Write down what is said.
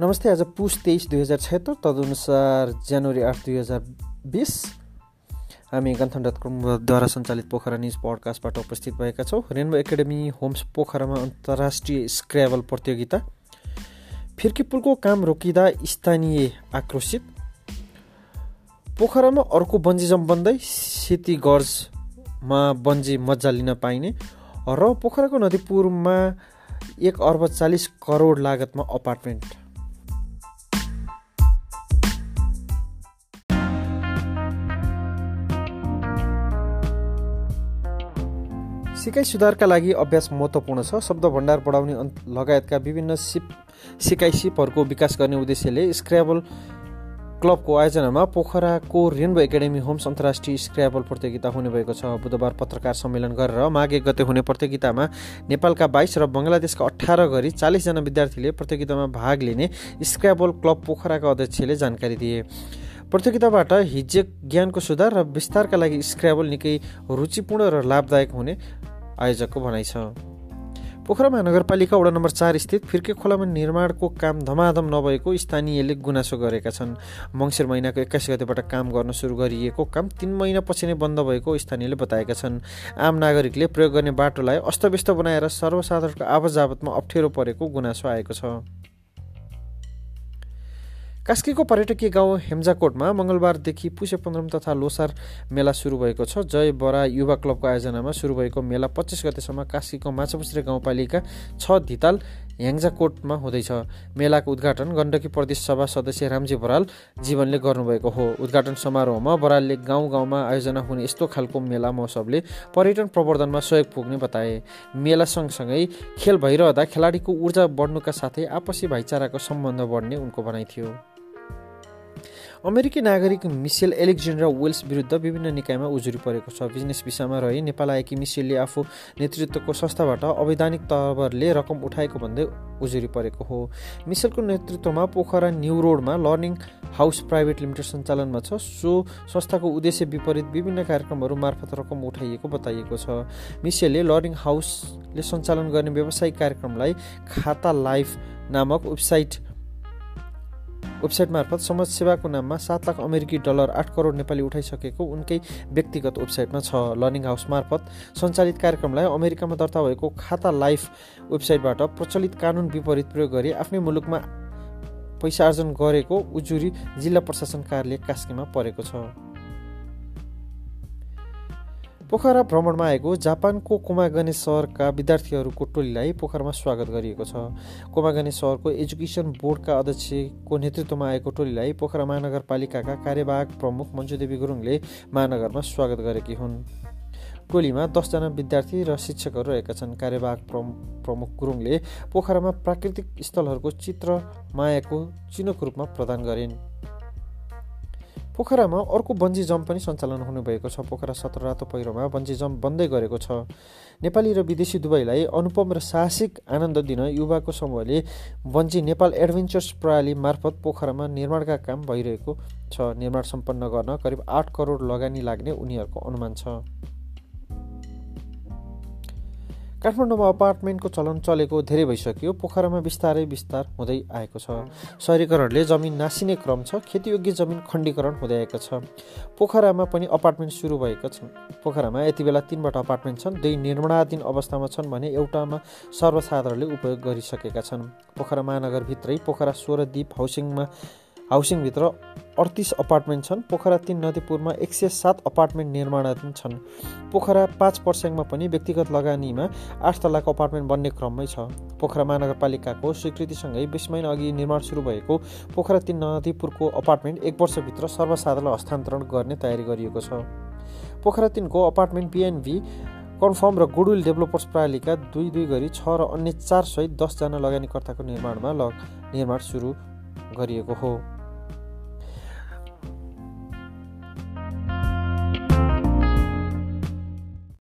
नमस्ते आज पुस तेइस दुई हजार छत्तर तदनुसार जनवरी आठ दुई हजार बिस। हामी गन्थन डट कमद्वारा सञ्चालित पोखरा न्युज पडकास्टबाट उपस्थित भएका छौँ। रेनबो एकाडेमी होम्स पोखरामा अन्तर्राष्ट्रिय स्क्र्याबल प्रतियोगिता। फिर्की पुलको काम रोकिँदा स्थानीय आक्रोशित। पोखरामा अर्को बन्जी जम्प बन्दै सेती गर्जमा बन्जी मजा लिन पाइने र पोखराको नदीपुरमा एक अर्ब चालिस करोड लागतमा अपार्टमेन्ट। सिकाइ सुधारका लागि अभ्यास महत्त्वपूर्ण छ। शब्द भण्डार बढाउने लगायतका विभिन्न सिप सिकाइ सिपहरूको विकास गर्ने उद्देश्यले स्क्र्याबल क्लबको आयोजनामा पोखराको रेनबो एकाडेमी होम्स अन्तर्राष्ट्रिय स्क्र्याबल प्रतियोगिता हुने भएको छ। बुधबार पत्रकार सम्मेलन गरेर माघ एक गते हुने प्रतियोगितामा नेपालका बाइस र बङ्गलादेशका अठार गरी चालिसजना विद्यार्थीले प्रतियोगितामा भाग लिने स्क्र्याबल क्लब पोखराका अध्यक्षले जानकारी दिए। प्रतियोगिताबाट हिज्जे ज्ञानको सुधार र विस्तारका लागि स्क्र्याबल निकै रुचिपूर्ण र लाभदायक हुने आयोजकको भनाइ छ। पोखरा महानगरपालिका वडा नम्बर चार स्थित फिर्के खोलामा निर्माणको काम धमाधम नभएको स्थानीयले गुनासो गरेका छन्। मङ्सिर महिनाको एक्काइस गतेबाट काम गर्न सुरु गरिएको काम तिन महिनापछि नै बन्द भएको स्थानीयले बताएका छन्। आम नागरिकले प्रयोग गर्ने बाटोलाई अस्तव्यस्त बनाएर सर्वसाधारणको आवाजावतमा अप्ठ्यारो परेको गुनासो आएको छ। कास्कीको पर्यटकीय गाउँ हेम्जाकोटमा मङ्गलबारदेखि पुसे पन्ध्रम तथा लोसार मेला सुरु भएको छ। जय बरा युवा क्लबको आयोजनामा सुरु भएको मेला पच्चिस गतेसम्म कास्कीको माछापुछ्रे गाउँपालिका छ धिताल ह्याङ्जाकोटमा हुँदैछ। मेलाको उद्घाटन गण्डकी प्रदेश सभा सदस्य रामजी बराल जीवनले गर्नुभएको हो। उद्घाटन समारोहमा बरालले गाउँ गाउँमा आयोजना हुने यस्तो खालको मेला महोत्सवले पर्यटन प्रवर्धनमा सहयोग पुग्ने बताए। मेला सँगसँगै खेल भइरहँदा खेलाडीको ऊर्जा बढ्नुका साथै आपसी भाइचाराको सम्बन्ध बढ्ने उनको भनाइ थियो। अमेरिकी नागरिक मिसेल एलेक्जेन्ड्रा वेल्स विरुद्ध विभिन्न निकायमा उजुरी परेको छ। बिजनेस भिसामा रही नेपाल आएकी मिसेलले आफू नेतृत्वको संस्थाबाट अवैधानिक तवरले रकम उठाएको भन्दै उजुरी परेको हो। मिसेलको नेतृत्वमा पोखरा न्यू रोडमा लर्निङ हाउस प्राइभेट लिमिटेड सञ्चालनमा छ। सो संस्थाको उद्देश्य विपरीत विभिन्न कार्यक्रमहरू मार्फत रकम उठाइएको बताइएको छ। मिसेलले लर्निङ हाउसले सञ्चालन गर्ने व्यावसायिक कार्यक्रमलाई खाता लाइफ नामक वेबसाइट वेबसाइट मार्फत समाजसेवाको नाममा सात लाख अमेरिकी डलर आठ करोड नेपाली उठाइसकेको उनकै व्यक्तिगत वेबसाइटमा छ लर्निङ हाउस मार्फत सञ्चालित कार्यक्रमलाई अमेरिकामा दर्ता भएको खाता लाइफ वेबसाइटबाट प्रचलित कानुन विपरीत प्रयोग गरी आफ्नै मुलुकमा पैसा आर्जन गरेको उजुरी जिल्ला प्रशासन कार्यालय कास्कीमा परेको छ। पोखरा भ्रमणमा आएको जापानको कोमागने सहरका विद्यार्थीहरूको टोलीलाई पोखरामा स्वागत गरिएको छ। कोमागने सहरको एजुकेसन बोर्डका अध्यक्षको नेतृत्वमा आएको टोलीलाई पोखरा महानगरपालिकाका कार्यवाहक प्रमुख मञ्जुदेवी गुरुङले महानगरमा स्वागत गरेकी हुन्। टोलीमा दसजना विद्यार्थी र शिक्षकहरू रहेका छन्। कार्यवाहक प्रमुख गुरुङले पोखरामा प्राकृतिक स्थलहरूको चित्र मायाको चिनोको रूपमा प्रदान गरिन्। पोखरामा अर्को बन्जी जम्प पनि सञ्चालन हुनुभएको छ। पोखरा सत्र रातो पहिरोमा बन्जी जम्प बन्दै गरेको छ। नेपाली र विदेशी दुवैलाई अनुपम र साहसिक आनन्द दिन युवाको समूहले बन्जी नेपाल एडभेन्चर्स प्रणाली मार्फत पोखरामा निर्माणका काम भइरहेको छ। निर्माण सम्पन्न गर्न करिब आठ करोड लगानी लाग्ने उनीहरूको अनुमान छ। काठमाडौँमा अपार्टमेन्टको चलन चलेको धेरै भइसक्यो। पोखरामा बिस्तारै विस्तार हुँदै आएको छ। सहरीकरणले जमिन नासिने क्रम छ। खेतीयोग्य जमिन खण्डीकरण हुँदै आएको छ। पोखरामा पनि अपार्टमेन्ट सुरु भएको छ पोखरामा यति बेला तिनवटा अपार्टमेन्ट छन्। दुई निर्माणाधीन अवस्थामा छन् भने एउटामा सर्वसाधारणले उपयोग गरिसकेका छन्। पोखरा महानगरभित्रै पोखरा सोह्र द्वीप हाउसिङमा हाउसिङभित्र अडतिस अपार्टमेन्ट छन्। पोखरा तिन नदीपुरमा एक सय सात अपार्टमेन्ट निर्माणाधीन छन्। पोखरा पाँच पर्स्याङमा पनि व्यक्तिगत लगानीमा आठ तलाको अपार्टमेन्ट बन्ने क्रममै छ। पोखरा महानगरपालिकाको स्वीकृतिसँगै बिस महिना अघि निर्माण सुरु भएको पोखरा तिन नदीपुरको अपार्टमेन्ट एक वर्षभित्र सर्वसाधारणलाई हस्तान्तरण गर्ने तयारी गरिएको छ। पोखरा तिनको apartment B N V confirm र गुडविल डेभलपर्स प्रणालीका दुई दुई गरी छ र अन्य चार सय दसजना लगानीकर्ताको निर्माणमा निर्माण सुरु गरिएको हो।